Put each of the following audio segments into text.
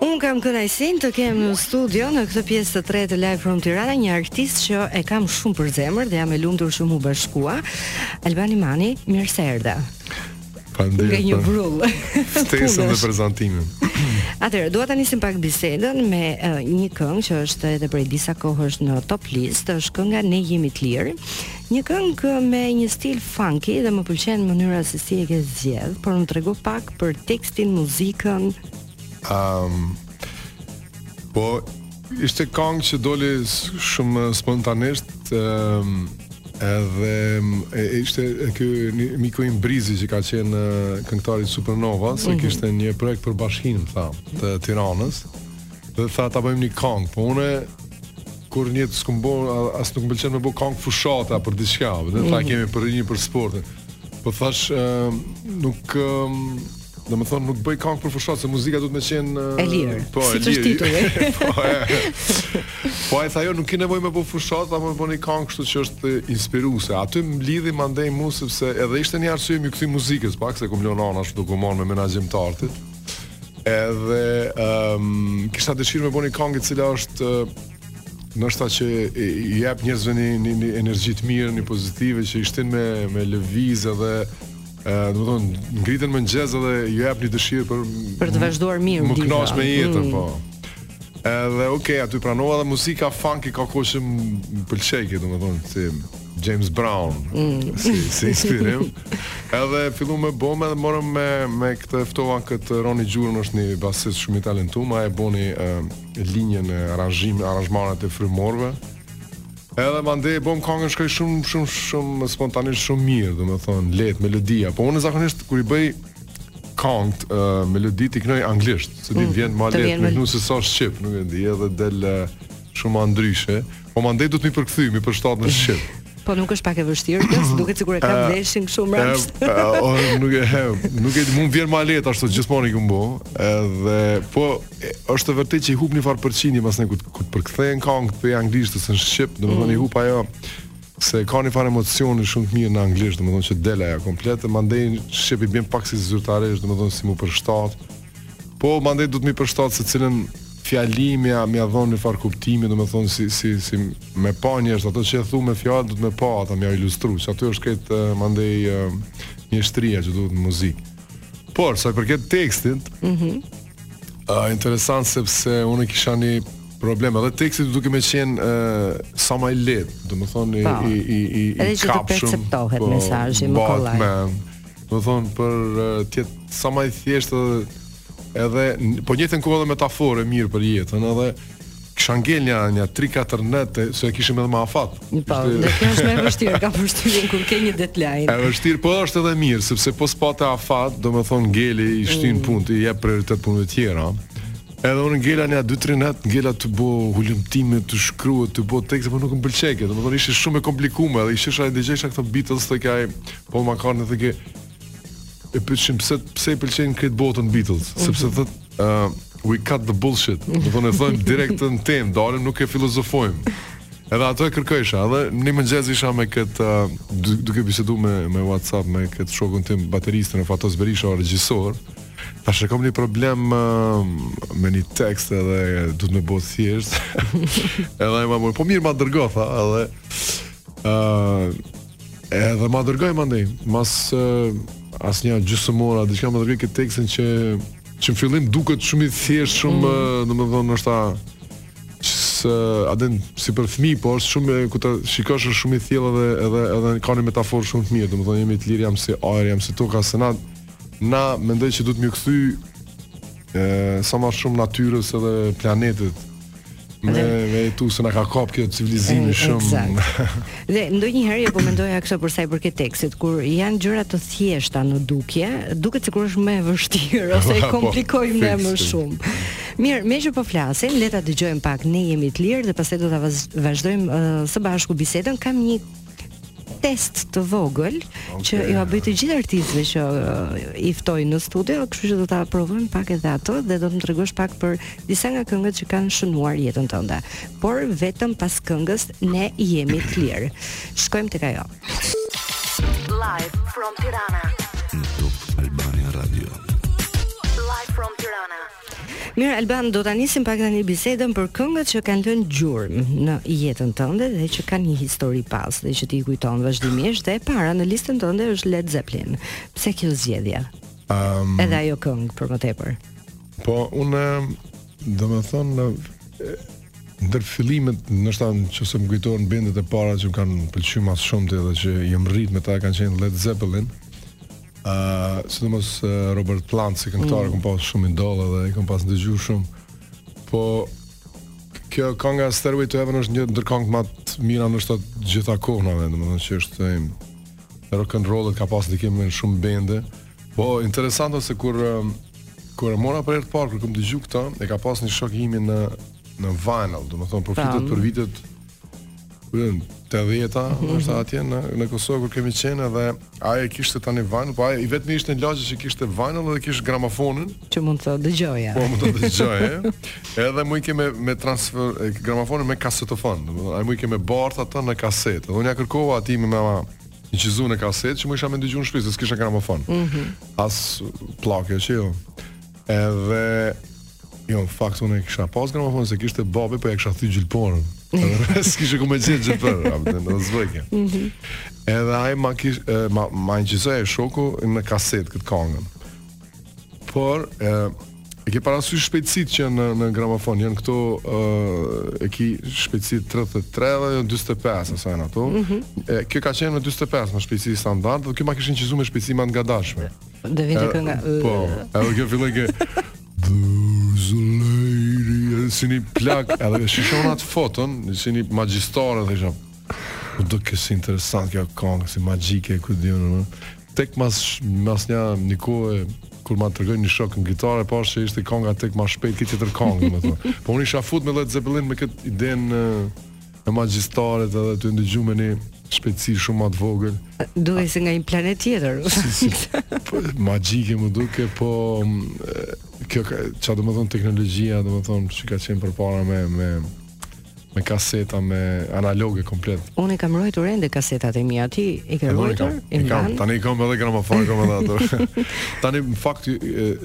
Unë kam kënaqësinë të kem në studio në këtë pjesë të tretë të Live from Tirana një artist që e kam shumë për zemër dhe jam e lumtur që m'u bashkua. Alban Nimani, mirë se erdhe. Faleminderit. shumë për ftesën dhe prezantimin. Atëherë, dua ta nisim pak bisedën me uh, një këngë që është edhe prej disa kohësh në top list, është kënga Ne jemi të lirë. Një këngë me një stil funky dhe më pëlqen mënyra se si e ke zgjedh, por më trego pak për tekstin, muzikën, Ëm um, po ishte këngë që doli shumë spontanisht, ëm um, edhe e, ishte ky miku im Brizi që ka qenë këngëtar i Supernova, se mm -hmm. kishte një projekt për bashkinë, tha, të Tiranës. Dhe tha ta bëjmë një këngë, po unë kurrnjëherë s'kum bo, as nuk më pëlqen me bo kangë fushate për diçka, dhe tha mhm. kemi për një për sportin. Po thash, nuk, Domethënë nuk bëj kangë për fushat se muzika duhet me qenë e lirë. Po, si e lirë. po, e. Po ai tha jo, nuk ke nevojë me bo fushatë, po bo ni kangë kështu që është inspiruese. Aty më bindi mandej mua sepse edhe ishte një arsye me iu kthy muzikës, pak se kum lënë anash tu u marrë me menaxhim të artit. Edhe ehm um, kisha dëshirë me bo ni kangë e cila është diçka që i jep njerëzve një, një, një energji të mirë, një pozitive që i shtin me me lëviz dhe Ëh, domethënë, ngriten në mëngjes dhe ju jap një dëshirë për për të vazhduar mirë. Me u kënaq me jetën, mm. po. Edhe ok, aty pranova dhe muzika funky ka kohë që më pëlqen, domethënë, si James Brown, mm. si, si inspirim. edhe fillum e bomë edhe morëm me, me këtë e ftova këtë Roni Gjurën është një basist shumë i talentum, ai e boni uh, linjën e aranzhim, aranzhmanet e frymorëve, Edhe mandej e bëm këngën shkoi shumë shumë shumë spontanisht shumë mirë, domethënë lehtë melodia. Po unë zakonisht kur i bëj këngë uh, meloditë i knoj anglisht, s'e di mm, m'vjen më lehtë, më nuk se sa shqip, nuk e di, edhe del uh, shumë më ndryshe. Po mandej duhet me përkthy, me përshtat në shqip. Po nuk është pak e vështirë, kjo si duket sikur e kap veshin kështu mbrapsht. Nuk e he, nuk e mu m'vjen më lehtë ashtu gjithmonë i kum bo. Edhe po Është e vërtetë që i hup një farë përqindje pasi ne kur përkthehen këngët prej anglishtes në shqip, domethënë i mm. hup ajo se ka një farë emocioni shumë të mirë në anglisht, domethënë që del ajo komplet, mandej në shqip i bën pak si zyrtarisht, domethënë si me përshtat. Po mandej duhet me përshtat secilën fjali me ia me dhon një farë kuptimi, domethënë si si si me pa njerëz ato që e thu me fjalë duhet me pa ata me ilustruar. Se aty është këtë mandej mjeshtria që duhet në muzikë. Por sa i përket tekstit, mm Uh, interesant sepse unë kisha një problem edhe teksti duke me qenë uh, sa më i lehtë, domethënë i po. i i i i kapshëm. Edhe që të perceptohet po, mesazhi më kollaj. Domethënë për uh, të jetë sa më i thjeshtë edhe po njëjtën kohë edhe metaforë e mirë për jetën edhe Kisha ngel një nja 3-4 net se e kishim edhe me afat. Po, dhe kjo është më e vështirë, kam përshtypjen kur ke një deadline. Është vështirë, po është edhe mirë sepse po s'pate afat, domethënë ngeli i shtin mm. punë, i jep prioritet punëve të tjera. Edhe unë ngela nja 2-3 net, ngela tu bo hulumtime, tu shkru, tu bo tekste, po nuk më pëlqeke. Domethënë ishte shumë e komplikuar, edhe isha edhe gjeja këto Beatles tek ai Paul McCartney tek e pyetshim pse pse i pëlqejnë krejt botës Beatles, mm -hmm. sepse thotë uh, we cut the bullshit. Domethënë direkt në temë, domethënë nuk e filozofojmë. Edhe atë e kërkojsha, edhe në mëngjes isha me kët uh, duke biseduar me me WhatsApp me kët shokun tim bateristin e Fatos Berisha regjisor. Thashë e kom një problem uh, me një tekst edhe du me bo t'thjeshtë. edhe më po mirë ma dërgo tha, edhe uh, Edhe ma dërgoi mandej, mas uh, as nja gjysmë ore, diçka ma dërgoi këtë tekstin që që në fillim duket shumë i thjeshtë, shumë mm. uh, domethënë është as e atin si për fëmijë, po është shumë kur ta shikosh është shumë i thjellë dhe edhe edhe ka një metaforë shumë të mirë, domethënë jemi të lirë jam si ajër, jam si toka, se na na mendoj që duhet me iu kthy sa më shumë natyrës edhe planetit me me tu se na ka kap kjo civilizimi shumë. Dhe ndonjëherë po mendoja kështu për sa i përket tekstit, kur janë gjëra të thjeshta në dukje, duket sikur është më e vështirë ose e po, komplikojmë ne më shumë. Mirë, meqë po flasim, le ta dëgjojmë pak ne jemi të lirë dhe pastaj do ta vazhdojmë uh, së bashku bisedën. Kam një test të vogël okay. që jua bëj të gjithë artistëve që uh, i ftoj në studio, kështu që do ta provojmë pak edhe atë dhe do të më tregosh pak për disa nga këngët që kanë shënuar jetën tënde. Por vetëm pas këngës ne jemi të lirë. Shkojmë tek ajo. Live from Tirana. Top Albania Radio. Live from Tirana. Mirë Alban, do ta nisim pak tani bisedën për këngët që kanë lënë gjurmë në jetën tënde dhe që kanë një histori pas dhe që t'i kujton vazhdimisht dhe e para në listën tënde është Led Zeppelin. Pse kjo zgjedhje? Um, Edhe ajo këngë për më tepër. Po unë domethënë ndër fillimet ndoshta në qoftë se më kujtohen bendet e para që më kanë pëlqyer ma së shumti edhe që jam rrit me ta kanë qenë Led Zeppelin. sidomos Robert Plant si këngëtar mm. kam pas shumë idol dhe i kam pas ndëgjuar shumë. Po kjo kënga Stairway to Heaven është një ndër këngët më të mira ndoshta gjitha kohëve, domethënë që është um rock and roll ka pas ndikim në shumë bende. Po interesante se kur um, kur e mora për herë të parë kur kam dëgjuar këtë, e ka pas një shok i imi në në vinyl, domethënë për vitet për vitet Ëh, të dhjeta, mm -hmm. është atje në, në Kosovë kur kemi qenë dhe ai e kishte atë në vinyl, po ai i vetëmi ishte në lagje që kishte vinyl dhe kishte gramofonin. Që mund të dëgjoje. Po mund të dëgjoje. edhe mujke me me transfer, gramofonin me kasetofon, dhe më ai mujke me i bartë ato në kasetë. Dhe unë ja kërkova atij me ma ma inçizu në kasetë, që mujsha me ndëgju në shpi se s'kisha gramofon. Mm -hmm. As plakja që jo. Edhe Jo, në fakt unë kisha pas gramofon se kishte babi, po ja kisha thy gjilporën. Edhe s'kishe ku me gjetë gjilporën, apo ta zëvendësoje. Mhm. Edhe ai ma kish e, ma ma inçizoi shoku në kaset këtë kongën. Por e, e ke parasysh shpejtësitë që në në gramofon janë këto e, e ki shpejtësinë 33 edhe 45 ose janë ato. Mm -hmm. e, kjo ka qenë në 45 me shpejtësi standard dhe ky ma kish inçizu me shpejtësi më të ngadalshme. Dhe vinte kënga. Po, edhe kjo filloi ke There's a lady Edhe si një plak Edhe shihsha atë foton Si një magjistare Dhe thashë Po dokej interesant kjo kongë Si magjike ku di unë Tek mas, mas një një kohë kur ma tregoi një shok në gitare, pashë se ishte konga tek ma shpejt krejt tjetër kongë, domethonë. Po unë isha fut me Led Zeppelin me këtë idenë e magjistares edhe të ndëgju me një shpejtësi shumë ma të vogël. Dukej si nga një planet tjetër. Si, si, po, magjike më dukej, po kjo ka, ça domethonë teknologjia, domethonë që ka qenë përpara me, me, me kaseta me analoge komplet. Unë e kam ruajtur ende kasetat e mia. Ti i ke ruajtur? I kam. Tani i kam edhe gramofon kam edhe ato. Tani në fakt,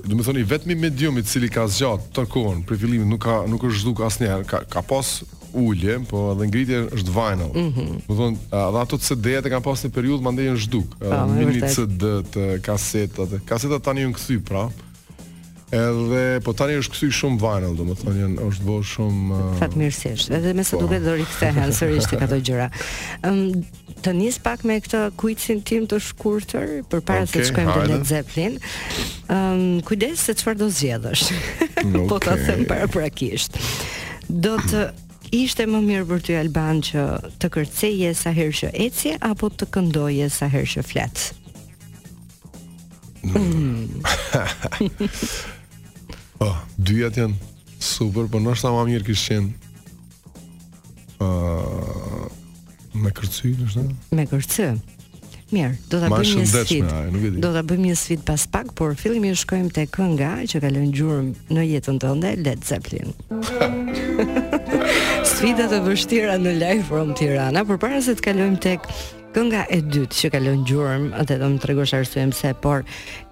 domethonë i vetmi medium i cili ka zgjat tërë kohën prej fillimit nuk ka nuk është zhduk asnjëherë. Ka ka pas ulje, po edhe ngritje është vinyl. Mm -hmm. Domethonë, edhe ato CD-të e kanë pasur një periudhë mandej janë zhduk. Po, mini CD-të, kasetat, kasetat tani janë kthy, pra. Edhe po tani është kthy shumë vinyl, domethënë janë është bërë shumë uh, fatmirësisht. Edhe me sa po. duket do rikthehen sërish tek ato gjëra. Ëm um, të nis pak me këtë kuicin tim të shkurtër përpara okay, se të shkojmë te Led Zeppelin. Ëm um, kujdes se çfarë do zgjedhësh. Okay. po ta them paraprakisht. Do të ishte më mirë për ty Alban që të kërceje sa herë që ecje apo të këndoje sa herë që flet. Mm. oh, dyjat janë super, po ndoshta ma mirë kish qenë Ëh, uh, me kërcy, do të Me kërcy. Mirë, do ta bëjmë një sfidë. Do ta bëjmë një sfidë pas pak, por fillimisht shkojmë te kënga që ka lënë gjurmë në jetën tënde, Led Zeppelin. Sfida të vështira në Live from Tirana, përpara se të kalojmë tek Kënga e dytë që ka lënë gjurmë, dhe do më tregosh arsyen pse, por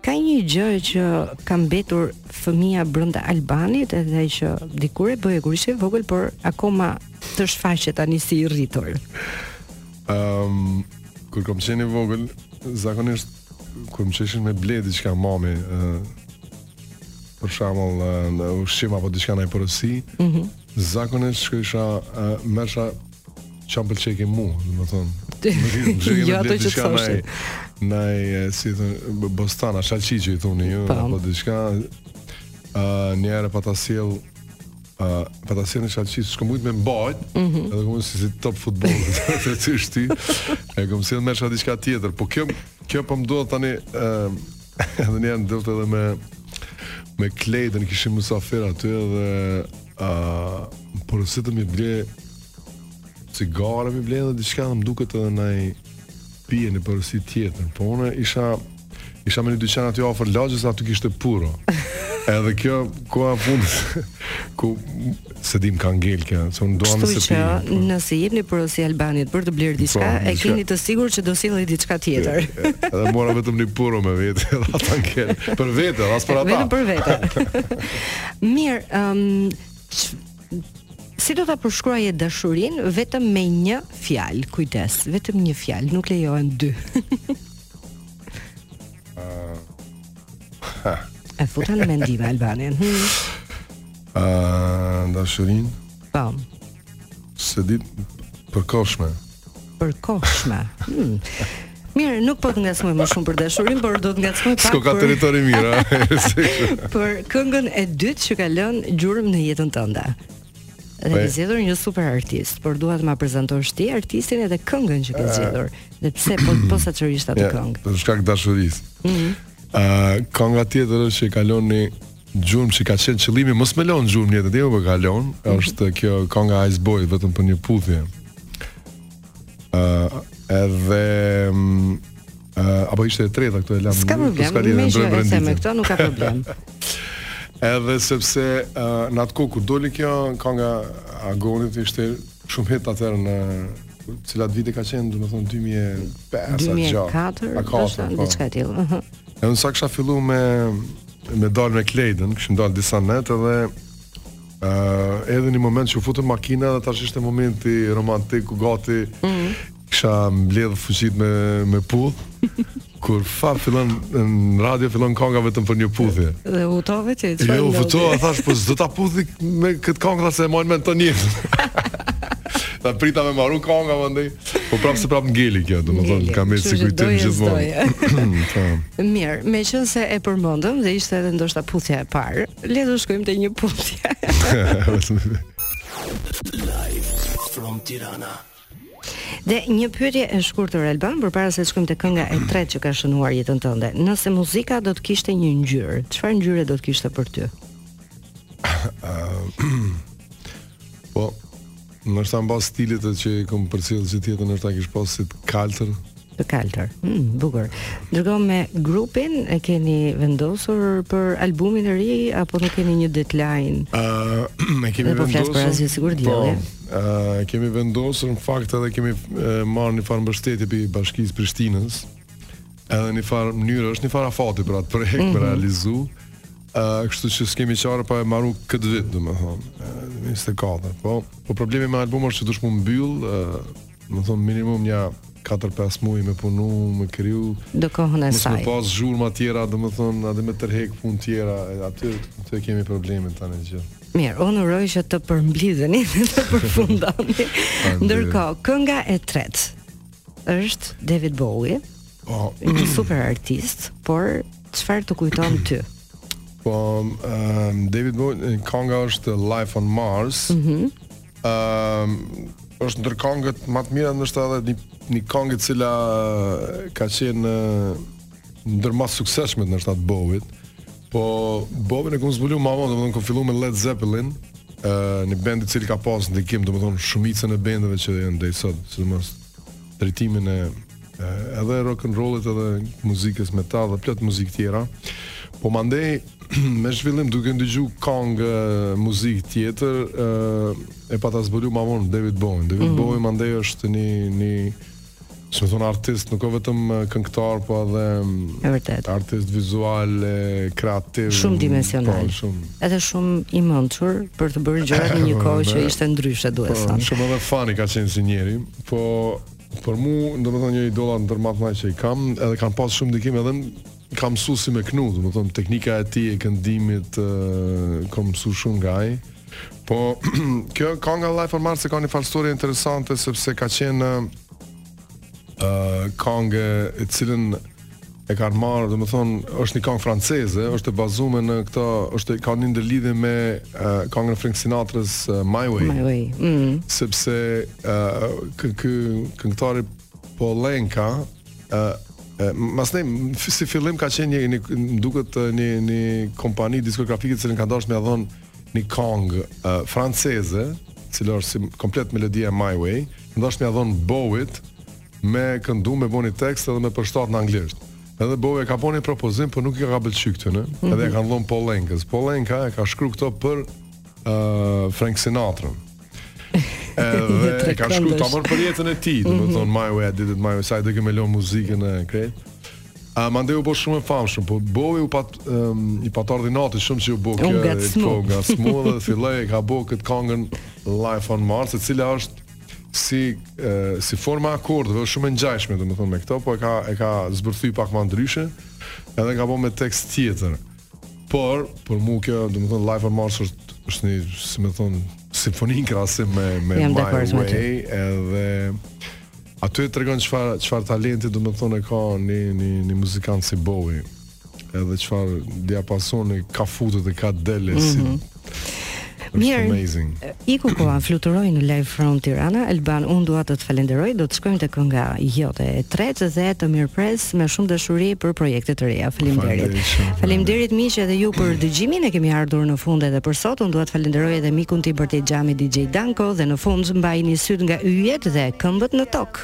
ka një gjë që ka mbetur fëmija brënda Albanit edhe që dikur e bëje kur ishe i vogël, por akoma të shfaqet tani si i rritur. Um, kur kom qen i vogël, zakonisht kur më çojshin me ble diçka mami, uh, për shembull uh, një ushqim apo diçka naj porosi, mm -hmm. zakonisht shkojsha, uh, merrsha Çka m'pëlqejke mua, domethënë. Jo ato që thoshë. Naj si thonë bostan, a shalqi që i thoni ju po. apo diçka. Ë një herë pata sjell ë pata sjell një shalqi, s'kam mujt me mbajt. Mhm. Edhe këmbë si si top futboll, se ti shti. E kam sjell merrsha diçka tjetër, po kjo kjo po më duhet tani ë edhe një herë ndodhet edhe me me Klejdën kishim mysafir aty dhe uh, porositën me ble cigare me ble dhe diçka më duket edhe naj pije një porosi tjetër po unë isha isha me një dyqan aty afër lagjes aty kishte puro edhe kjo koha fundit ku s'e di m' ka ngel kjo se unë duam se pije po. nëse i jepni porosi Albanit për të blerë po, diçka e keni të sigurt që do sjelli diçka tjetër edhe mora vetëm një puro me vete edhe ata ngel për vete edhe as për ata vetëm për vete Mirë, ëm um, si do ta përshkruaje dashurinë vetëm me një fjalë? Kujdes, vetëm një fjalë, nuk lejohen dy. uh, e futa në mendime Albanin. Ëh, hmm. uh, dashurinë. Po. S'e di, përkohshme. Përkohshme. Hmm. Mirë, nuk po të ngacmoj më shumë për dashurin, por do të ngacmoj pak. S'ka për... territori mirë, për këngën e dytë që ka lënë gjurmë në jetën tënde. Dhe ke zgjedhur një super artist, por dua të ma prezantosh ti artistin edhe këngën që ke eh. zgjedhur. Dhe pse po posaçërisht atë këngë? Për shkak dashurisë. Mhm. Ëh, kënga tjetër që ka lonë Gjurmë që ka qenë qëllimi, mos me lonë gjurmë në jetë time, por po ka lonë, mhm. është kjo konga Ice Boy, vetëm për një puthje. Uh, edhe... Mm, uh, apo ishte e treta këtu e lamë. Ska problem, po meqë nise me këtë nuk ka problem. edhe sepse uh, në atë kohë kur doli kjo kënga Agonit ishte shumë hit atëherë në cilat vite ka qenë, domethënë 2005 apo 2004, diçka e tillë. E unë sa kësha fillu me dalë me Klejdën, këshim dalë disa netë dhe uh, edhe një moment që u futëm n'makinë dhe tash ishte momenti romantik ku gati mm -hmm. kësha mbledhë fuqit me, me e puth kur fa fillon në radio fillon kanga vetëm për një puthje. Dhe u to vetë. Jo, u to, a thash po s'do ta puthi me kët kangë se e mojnë me të njëjtë. Ta prita me maru kanga mandej. Po prap se prap ngeli kjo, domethënë kam edhe kujtim gjithmonë. Mirë, meqense e përmendëm dhe ishte edhe ndoshta puthja e parë, le të shkojmë te një puthje. Live from Tirana. Dhe një pyetje e shkurtër Elban, përpara se të shkojmë te kënga e tretë që ka shënuar jetën tënde. Nëse muzika do të kishte një ngjyrë, çfarë ngjyre do të kishte për ty? Po, Ndoshta mbas stilit që e kam përcjell gjithë jetën është, ta kish pas si të kaltër. Të kaltër. Mm, bukur. Ndërkohë me grupin, e keni vendosur për albumin e ri apo nuk keni një deadline? Ë, uh, ne kemi po vendosur. Po flas sigur po, dielli. Ë, uh, kemi vendosur në fakt edhe kemi uh, marrë një farë mbështetje prej bashkisë Prishtinës. Edhe një farë mënyrë është një farë afati për atë projekt mm -hmm. me realizu. Ëh, kështu që s'kemi çare pa e maru këtë vit, domethënë, 24, po. Po problemi me album është që duhesh m'u mbyll, domethënë minimum një 4-5 muaj me punu, me kriju. Do kohën e saj. Mos me pas zhurma tjera, domethënë, edhe me t'tërhek punë tjera, aty kemi probleme tani gjithë. Mirë, unë uroj që të përmblidheni dhe të përfundoni. Ndërkohë, kënga e tretë. është David Bowie. Po, një super artist, por çfarë të kujton ty? Po, um, David Bowie, kanga është Life on Mars. Mhm. Mm um, është ndër kangët ma të mira ndoshta edhe një një kangë e cila ka qenë ndër ma t'suksesshmet ndoshta të Bowie-t Po Bowien e kam zbulu ma vonë, domethënë kur fillum me Led Zeppelin, ë një bend i cili ka pas ndikim domethënë shumicën e bendeve që janë deri sot, sidomos drejtimin e edhe rock and rollit edhe muzikës metal dhe plot muzikë tjera. Po mandej me zhvillim duke ndëgju kangë muzikë tjetër, ë e pata zbulu ma vonë David Bowie. David mm -hmm. Bowie mandej është një një Si me thon artist nuk o vetëm këngëtar po edhe e vërtet artist vizual e kreativ shumë dimensional po, shumë edhe shumë i mençur për të bërë gjëra në një po, kohë që ishte ndryshe duhet po, thënë shumë edhe fani ka qenë si njeri po për mu domethon një idola ndër ma të mdhaj që i kam edhe kanë pas shumë ndikim edhe Ka mësu si me knu, domethonë, teknika e tij e këndimit, ka mësu shumë nga ai. Po, kjo kanga Life on Mars e ka një farë storie interesante, sepse ka qenë uh, kangë të cilën e ka marrë, domethonë, është një kangë franceze, është e bazume në këta, është e ka një ndërlidhje me uh, kangën e Frank Sinatrës uh, My Way. My Way, mm. Sepse uh, këngëtari Paul Anka, ë uh, Masnej si fillim ka qenë një më duket një një kompani diskografike e cila ka dasht me ia dhon një kong uh, franceze, cila është si komplet melodia e My Way, ka dasht me ia dhon Bowit me këndu me bo një tekst edhe me përshtat në anglisht. Edhe Bowie ka bën një propozim, por nuk i ka pëlqy këtyne. Mm -hmm. Edhe ia kanë dhënë Paul Ankës. Paul Anka e ka shkru këto për uh, Frank Sinatra. Edhe e ka shkru tamon për jetën e tij, dome mhm. thonë, my way, I did it my way, se ai ke me lon muzikën e krejt. A mandej u bë shumë e famshëm, po Bowie u pat um, i pat ardh inat shumë që u bë kjo nga smu. Nga smu dhe filloi e ka bë kët këngën Life on Mars, e cila është si e, si forma e akordeve është shumë e ngjashme domethënë me këto, po e ka e ka zbërthy pak më ndryshe, edhe e ka bën me tekst tjetër. Por, për mua kjo, domethonë Life on Mars është është një, si me thon, simfoni në krahasim me me My Way, edhe aty e tregon çfarë çfarë talenti domethonë ka një një një muzikant si Bowie. Edhe çfarë diapazoni ka futur dhe ka dele mm -hmm. si mhm. Mirë. Iku koha fluturoi në Live From Tirana, Alban, un dua të të falenderoj, do të shkojmë te kënga jote e tretë dhe të mirëpres me shumë dashuri për projekte të reja. Faleminderit. Faleminderit miq edhe ju për dëgjimin. E kemi ardhur në fund edhe për sot. Un dua të falenderoj edhe mikun tim përtej xhamit DJ Danko dhe në fund mbajini sytë nga yjet dhe këmbët në tokë.